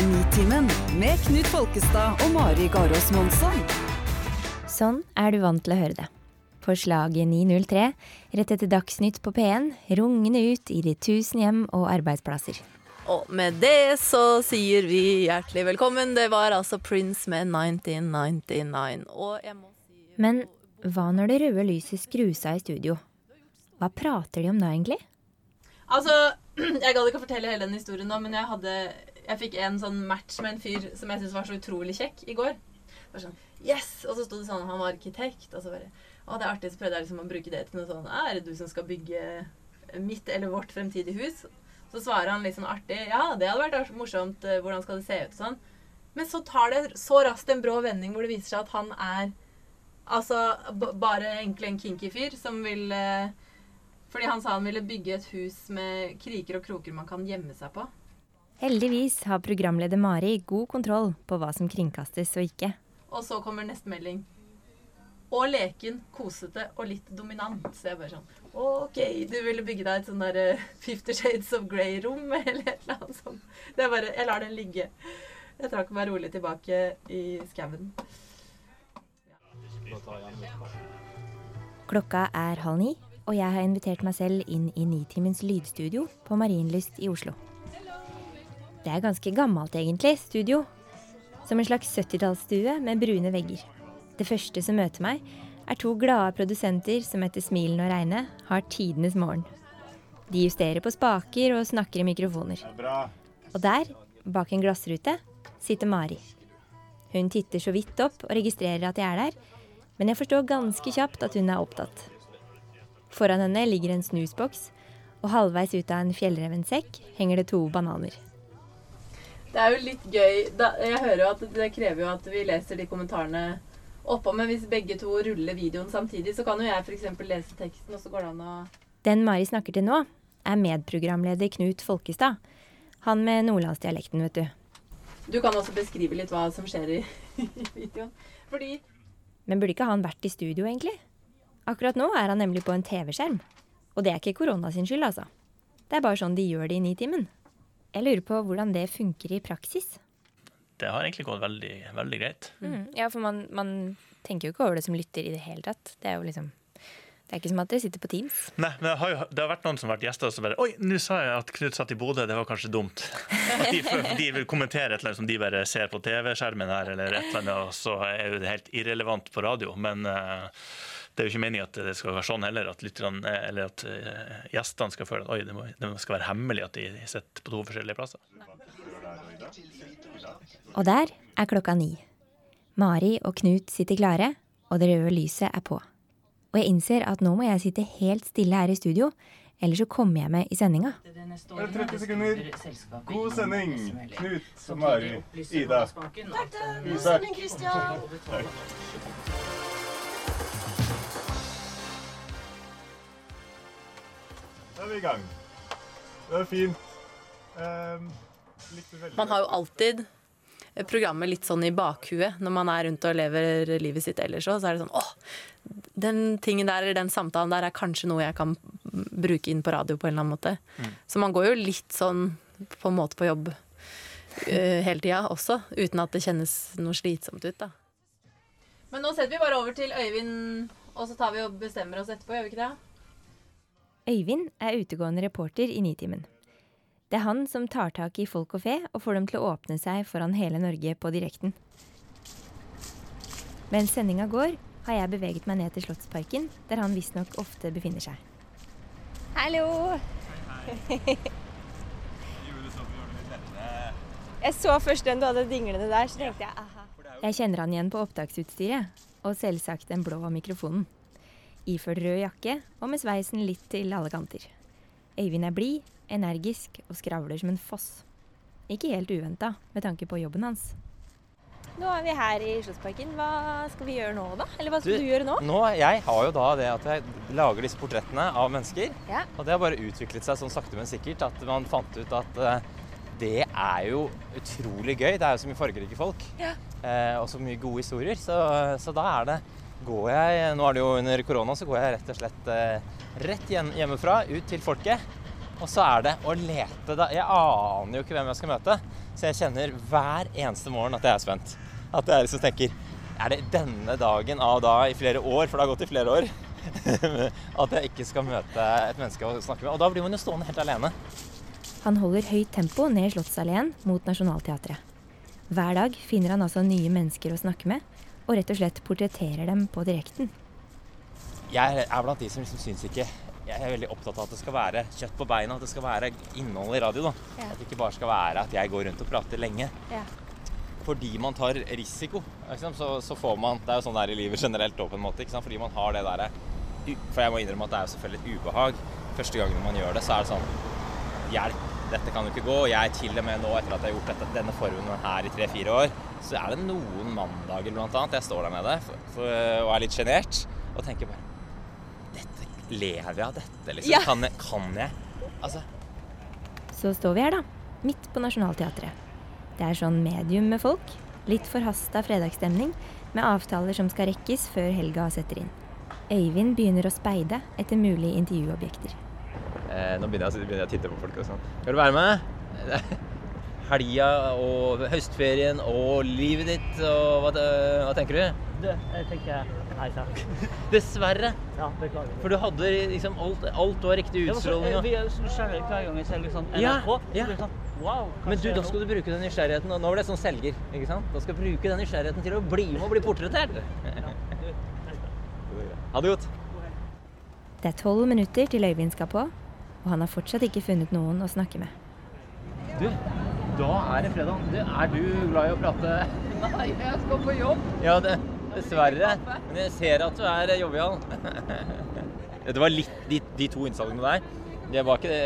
er Nitimen med Knut Folkestad og Mari Garås Monsson. Sånn er du vant til å høre det. På slaget 903, rett etter Dagsnytt på P1, rungende ut i de tusen hjem og arbeidsplasser. Og med det så sier vi hjertelig velkommen. Det var altså Prince med 1999. Og jeg må si Men hva når det røde lyset skrus av i studio? Hva prater de om da, egentlig? Altså, jeg gadd ikke å fortelle hele den historien nå, men jeg hadde Jeg fikk en sånn match med en fyr som jeg syntes var så utrolig kjekk i går. Det var sånn, yes! Og så sto det sånn han var arkitekt. Og så bare Å, det er artig. Så prøvde jeg liksom å bruke det til noe sånn Er det du som skal bygge mitt eller vårt fremtidige hus? Så svarer han litt sånn artig. Ja, det hadde vært morsomt. eh, Hvordan skal det se ut? Sånn. Men så tar det så raskt en brå vending hvor det viser seg at han er altså bare egentlig en kinky fyr som vil eh, Fordi han sa han ville bygge et hus med kriker og kroker man kan gjemme seg på. Heldigvis har programleder Mari god kontroll på hva som kringkastes og ikke. Og så kommer neste melding. Og leken, kosete og litt dominant. Så jeg bare sånn OK, du ville bygge deg et sånn der eh, Fifty Shades of Grey-rom, eller et eller annet sånt. Det er bare Jeg lar den ligge. Jeg trakk meg rolig tilbake i skauen. Klokka er halv ni, og jeg har invitert meg selv inn i Nitimens lydstudio på Marienlyst i Oslo. Det er ganske gammelt, egentlig, studio. Som en slags 70-tallsstue med brune vegger. Det første som møter meg, er to glade produsenter som etter smilen og regnet har tidenes morgen. De justerer på spaker og snakker i mikrofoner. Og der, bak en glassrute, sitter Mari. Hun titter så vidt opp og registrerer at jeg er der, men jeg forstår ganske kjapt at hun er opptatt. Foran henne ligger en snusboks, og halvveis ut av en fjellreven sekk henger det to bananer. Det er jo litt gøy da, Jeg hører jo at det krever jo at vi leser de kommentarene oppå, men hvis begge to ruller videoen samtidig, så kan jo jeg f.eks. lese teksten, og så går det an å Den Mari snakker til nå, er medprogramleder Knut Folkestad. Han med nordlandsdialekten, vet du. Du kan også beskrive litt hva som skjer i, i videoen. Fordi Men burde ikke han vært i studio, egentlig? Akkurat nå er han nemlig på en TV-skjerm. Og det er ikke korona sin skyld, altså. Det er bare sånn de gjør det i Nitimen. Jeg lurer på hvordan det funker i praksis. Det har egentlig gått veldig, veldig greit. Mm, ja, for man, man tenker jo ikke over det som lytter i det hele tatt. Det er jo liksom Det er ikke som at dere sitter på Teams. Nei, men det har, jo, det har vært noen som har vært gjester og så bare Oi, nå sa jeg at Knut satt i Bodø, det var kanskje dumt. At de, de vil kommentere et eller annet som de bare ser på TV-skjermen her, eller et eller annet, og så er jo det helt irrelevant på radio. Men eh, det er jo ikke meningen at det skal være sånn heller, at, lytterne, eller at eh, gjestene skal føle at oi, det, må, det skal være hemmelig at de sitter på to forskjellige plasser. Og der er klokka ni. Mari og Knut sitter klare, og det røde lyset er på. Og jeg innser at nå må jeg sitte helt stille her i studio, ellers så kommer jeg med i sendinga. Bare 30 sekunder. God sending. Knut og Mari. Ida. Isak. Da er vi i gang. Det er fint. Um, man har jo alltid programmet litt sånn i bakhuet når man er rundt og lever livet sitt ellers òg. Så er det sånn åh, den tingen der eller den samtalen der er kanskje noe jeg kan bruke inn på radio på en eller annen måte. Så man går jo litt sånn på en måte på jobb uh, hele tida også, uten at det kjennes noe slitsomt ut, da. Men nå setter vi bare over til Øyvind, og så tar vi og bestemmer oss etterpå, gjør vi ikke det? Øyvind er utegående reporter i Nitimen. Det er han som tar tak i folk og fe og får dem til å åpne seg foran hele Norge på direkten. Mens sendinga går, har jeg beveget meg ned til Slottsparken, der han visstnok ofte befinner seg. Hallo! Jeg så først den du hadde dinglende der, så tenkte jeg aha. Jeg kjenner han igjen på opptaksutstyret, og selvsagt den blå mikrofonen. Iført rød jakke og med sveisen litt til alle kanter. Øyvind er blid, energisk og skravler som en foss. Ikke helt uventa med tanke på jobben hans. Nå er vi her i Slottsparken. Hva skal vi gjøre nå, da? Eller hva skal du, gjøre nå? Nå, Jeg har jo da det at jeg lager disse portrettene av mennesker. Ja. Og det har bare utviklet seg sånn sakte, men sikkert at man fant ut at eh, det er jo utrolig gøy. Det er jo så mye fargerike folk. Ja. Eh, og så mye gode historier. Så, så da er det går jeg Nå er det jo under korona, så går jeg rett og slett eh, rett hjemmefra ut til folket. Og så er det å lete da. Jeg aner jo ikke hvem jeg skal møte. Så jeg kjenner hver eneste morgen at jeg er spent. At jeg liksom tenker Er det denne dagen av da i flere år, for det har gått i flere år, at jeg ikke skal møte et menneske å snakke med? Og da blir man jo stående helt alene. Han holder høyt tempo ned Slottsalleen mot Nationaltheatret. Hver dag finner han altså nye mennesker å snakke med, og rett og slett portretterer dem på direkten. Jeg er blant de som liksom syns ikke Jeg er veldig opptatt av at det skal være kjøtt på beina, at det skal være innhold i radio. da. Ja. At det ikke bare skal være at jeg går rundt og prater lenge. Ja. Fordi man tar risiko, liksom, så, så får man Det er jo sånn det er i livet generelt òg, på en måte. Fordi man har det derre For jeg må innrømme at det er jo selvfølgelig et ubehag. Første gangen man gjør det, så er det sånn Hjelp, dette kan jo ikke gå. Og jeg til og med nå, etter at jeg har gjort dette, denne formen her i tre-fire år, så er det noen mandager blant annet jeg står der nede for, for, og er litt sjenert og tenker bare Dette Lever jeg av dette, liksom? Ja. Kan, jeg, kan jeg? Altså Så står vi her, da. Midt på Nationaltheatret. Det er sånn medium med folk. Litt forhasta fredagsstemning, med avtaler som skal rekkes før helga setter inn. Øyvind begynner å speide etter mulige intervjuobjekter. Eh, nå begynner jeg, begynner jeg å titte på folk og sånn. Skal du være med? Helga og høstferien og livet ditt og hva, hva tenker du? Du, jeg tenker nei takk. Dessverre. Ja, beklager. For du hadde liksom alt, alt var riktig Det var så, utstråling. jeg, så nysgjerrige hver gang jeg ser liksom NRK. Ja, så ja. blir sånn, wow, Men du, da skal du bruke den nysgjerrigheten. Og nå var det sånn selger. ikke sant? Da skal du bruke den nysgjerrigheten til å bli med og bli portrettert. Ha det godt. Det er tolv minutter til Øyvind skal på, og han har fortsatt ikke funnet noen å snakke med. Du, da er det fredag. Du, er du glad i å prate? Nei, jeg skal på jobb. Ja, det, dessverre. Men jeg ser at du er jovial. Det var litt, de, de to innsalgene der, det var ikke,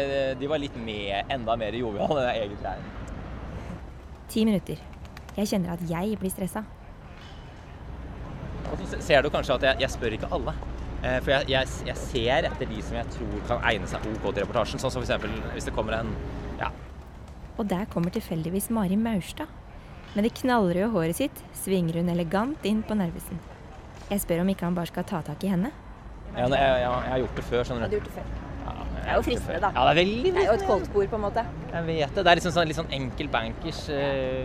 de var litt med, enda mer joviale enn jeg egentlig er. Ti minutter. Jeg kjenner at jeg blir stressa. Og så ser du kanskje at jeg, jeg spør ikke alle. Eh, For jeg, jeg, jeg ser etter de som jeg tror kan egne seg OK til reportasjen. Sånn som f.eks. hvis det kommer en ja, Og der kommer tilfeldigvis Mari Maurstad. Med det knallrøde håret sitt svinger hun elegant inn på Narvesen. Jeg spør om ikke han bare skal ta tak i henne. ja, jeg, jeg, jeg har gjort det før, skjønner du. gjort det før. Ja, jeg er jo fristende, da. Ja, det er veldig Det er jo et koldtbord, på en måte. Jeg vet det. Det er liksom sånn, litt sånn enkel bankers eh,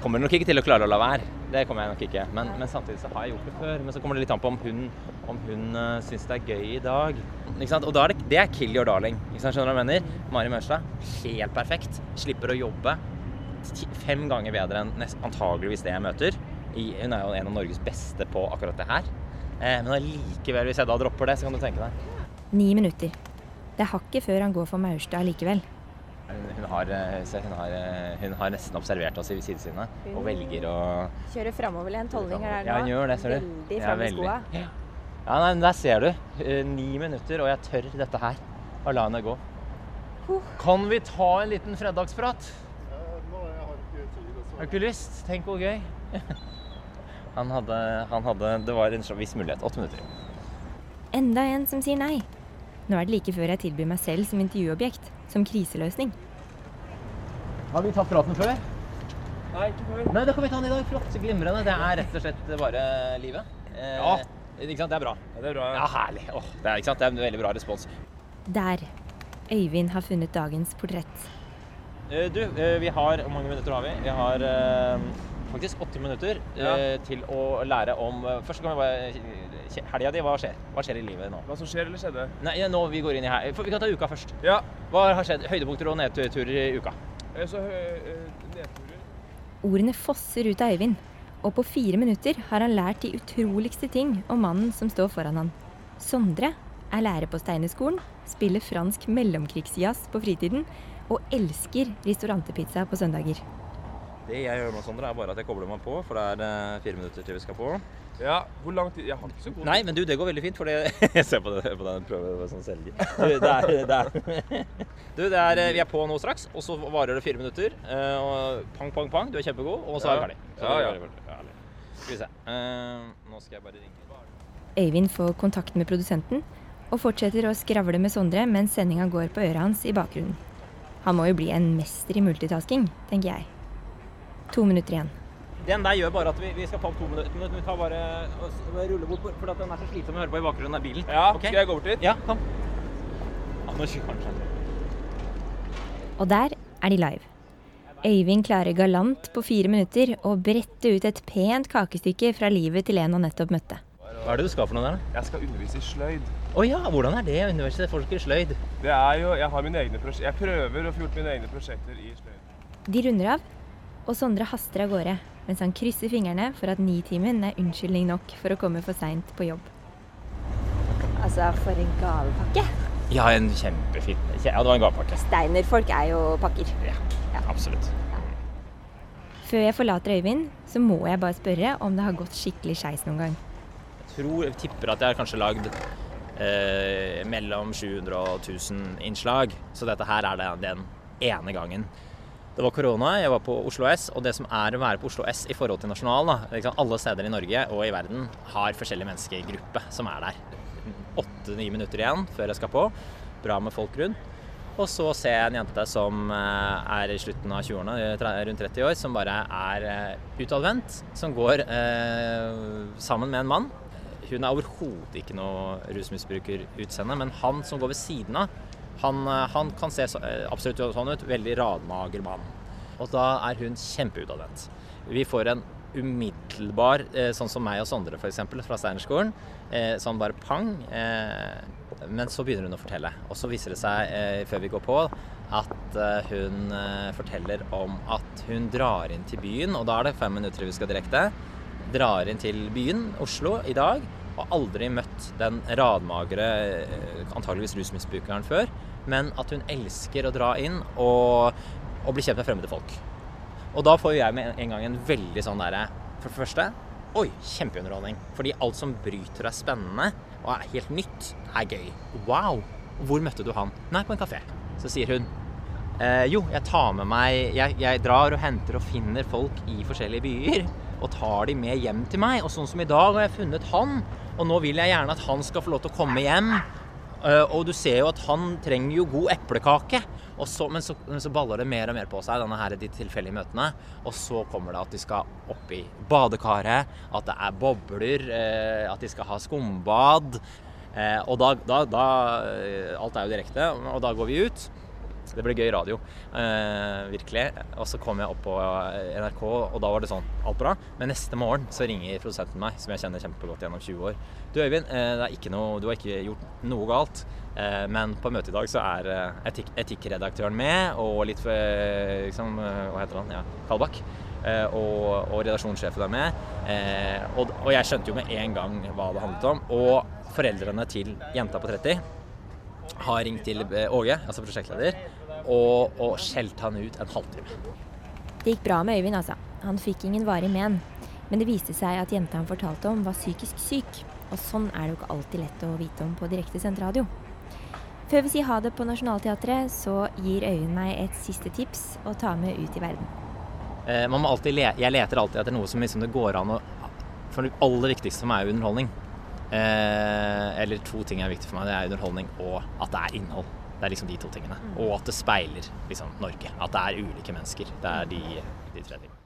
Jeg kommer nok ikke til å klare å la være. Det kommer jeg nok ikke. Men, men samtidig så har jeg gjort det før. Men så kommer det litt an på om hun, om hun uh, syns det er gøy i dag. Ikke sant? Og da er det, det er kill your darling. Ikke sant? Skjønner du hva jeg mener? Mari Maurstad, helt perfekt. Slipper å jobbe fem ganger bedre enn nest, antageligvis det jeg møter. I, hun er jo en av Norges beste på akkurat det her. Eh, men allikevel, hvis jeg da dropper det, så kan du tenke deg Ni minutter. Det er hakket før han går for Maurstad likevel. Hun, har, eh, hun, har, eh, hun har nesten observert oss i sidesynet og velger å Kjører framoverlent holdning er Ja, hun gjør det, ser du. Veldig framme i skoa. Ja, ja nei, men der ser du. Eh, Ni minutter, og jeg tør dette her. Og la henne gå. Kan vi ta en liten fredagsprat? Har du ikke lyst? Tenk hvor gøy. Han hadde, han hadde Det var en viss mulighet. Åtte minutter. Enda en som sier nei. Nå er det like før jeg tilbyr meg selv som intervjuobjekt. Som kriseløsning. Har vi tatt praten før? Nei, ikke før. Nei, da kan vi ta den i dag. Flott. Glimrende. Det er rett og slett bare livet. Eh, Ja. Ikke sant? Det er bra. Ja, det er bra. Ja, herlig. Åh, det, er, ikke sant? det er en veldig bra respons. Der. Øyvind har funnet dagens portrett. Eh, Du, eh, vi har Hvor mange minutter har vi? Vi har eh, faktisk åtte minutter eh, til å lære om eh, Først kan vi bare Helga di, hva skjer? Hva skjer i livet nå? Hva som skjer eller skjedde? Nei, ja, nå vi går inn i her. For Vi kan ta uka først. Ja, Hva har skjedd? Høydepunkter og nedturer i uka? eh, så eh, nedturer. Ordene fosser ut av Øyvind. Og på fire minutter har han lært de utroligste ting om mannen som står foran han. Sondre er lærer på Steinerskolen, spiller fransk mellomkrigsjazz på fritiden og elsker restaurantepizza på søndager. Det jeg gjør nå, Sondre, er bare at jeg kobler meg på, for det er eh, fire minutter til vi skal på. Ja, hvor lang tid? Jeg har ikke så god Nei, men du, det går veldig fint, for jeg ser på, det, på den prøven som selger. Du, det er, det er, du, det er, vi er på nå straks, og så varer det fire minutter. eh, Og pang, pang, pang, du er kjempegod, og så er vi Ja. ferdig. Så Ja, er ja. Skal vi se. Eh, nå skal jeg bare ringe. Øyvind får kontakt med produsenten og fortsetter å skravle med Sondre mens sendinga går på øret hans i bakgrunnen. Han må jo bli en mester i multitasking, tenker jeg. To minutter igjen. Den der gjør bare at vi, vi skal ta opp to minutter. Vi tar bare og ruller bort, for at den er så slitsom å høre på i bakgrunnen av bilen. Ja, okay. skal jeg gå bort dit? Ja, kom. Ja, nå kjører han seg. Og der er de live. Øyvind klarer galant på fire minutter å brette ut et pent kakestykke fra livet til en han nettopp møtte. Hva er det du skal for noe der? Jeg skal undervise i sløyd. Å ja, hvordan er det å undervise folk i sløyd? Det er jo, Jeg har mine egne prosjekter. Jeg prøver å få gjort mine egne prosjekter i sløyd. De runder av, og Sondre haster av gårde mens han krysser fingrene for at nitimen er unnskyldning nok for å komme for seint på jobb. Altså, for en gavepakke. Ja, en kjempefin Ja, det var en gavepakke. Steinerfolk er jo pakker. Ja, absolutt. Før jeg forlater Øyvind, så må jeg bare spørre om det har gått skikkelig skeis noen gang. Jeg tror, jeg tipper at jeg har kanskje lagd eh, mellom 700 og 1000 innslag. Så dette her er det, den ene gangen. Det var korona, jeg var på Oslo S, og det som er å være på Oslo S i forhold til Nasjonal da, liksom Alle steder i Norge og i verden har forskjellige menneskegruppe som er der. Åtte-ni minutter igjen før jeg skal på. Bra med folk rundt. Og så ser jeg en jente som eh, er i slutten av 20-årene, eh, rundt 30 år, som bare er eh, utadvendt. Som går eh, sammen med en mann. Hun er overhodet ikke noe rusmisbrukerutseende, men han som går ved siden av, han, eh, han kan se eh, absolutt sånn ut. Veldig radmager mann. Og da er hun kjempeutadvendt. Vi får en umiddelbar, eh, sånn som meg og Sondre f.eks. fra Steinerskolen, sånn bare pang. Men så begynner hun å fortelle. Og så viser det seg, før vi går på, at hun forteller om at hun drar inn til byen, og da er det fem minutter vi skal direkte. Drar inn til byen, Oslo, i dag, og aldri møtt den radmagre, antageligvis rusmisbrukeren før, men at hun elsker å dra inn og, og bli kjent med fremmede folk. Og da får jeg med en gang en veldig sånn derre For det første Oi, kjempeunderholdning. Fordi alt som bryter er spennende og er helt nytt, er gøy. Wow! Hvor møtte du han? Nei, på en kafé. Så sier hun eh, jo, jeg tar med meg jeg, jeg drar og henter og finner folk i forskjellige byer. Og tar de med hjem til meg. Og sånn som i dag har jeg funnet han. Og nå vil jeg gjerne at han skal få lov til å komme hjem. Eh, og du ser jo at han trenger jo god eplekake. Så, men, så, men så baller det mer og mer på seg, denne her, de tilfeldige møtene. Og så kommer det at de skal opp i badekaret, at det er bobler, eh, at de skal ha skumbad. Eh, og da, da, da Alt er jo direkte, og da går vi ut. Det ble gøy radio, eh, virkelig. Og så kom jeg opp på eh, NRK, og da var det sånn Alt bra. Men neste morgen så ringer produsenten meg, som jeg kjenner kjempegodt gjennom 20 år. Du Øyvind, eh, noe, du har ikke gjort noe galt. Eh, men på møtet i dag så er etik etikkredaktøren med, og litt for eh, liksom, eh, Hva heter han? Ja, Kalbakk. Eh, og, og redaksjonssjefen er med. Eh, og, og jeg skjønte jo med en gang hva det handlet om. Og foreldrene til jenta på 30 har ringt til eh, Åge, altså prosjektleder, og, og skjelte han ut en halvtime. Det gikk bra med Øyvind, altså. Han fikk ingen varig men. Men det viste seg at jenta han fortalte om, var psykisk syk. Og sånn er det jo ikke alltid lett å vite om på direktesendt radio. Før vi sier ha det på Nationaltheatret, så gir Øyvind meg et siste tips å ta med ut i verden. Eh, man må alltid le jeg leter alltid etter noe som liksom det går an å For det aller viktigste for meg er underholdning. Eh, eller to ting er viktig for meg. Det er underholdning og at det er innhold. Det er liksom de to tingene. Og at det speiler liksom, Norge. At det er ulike mennesker. Det er de, de tre tingene.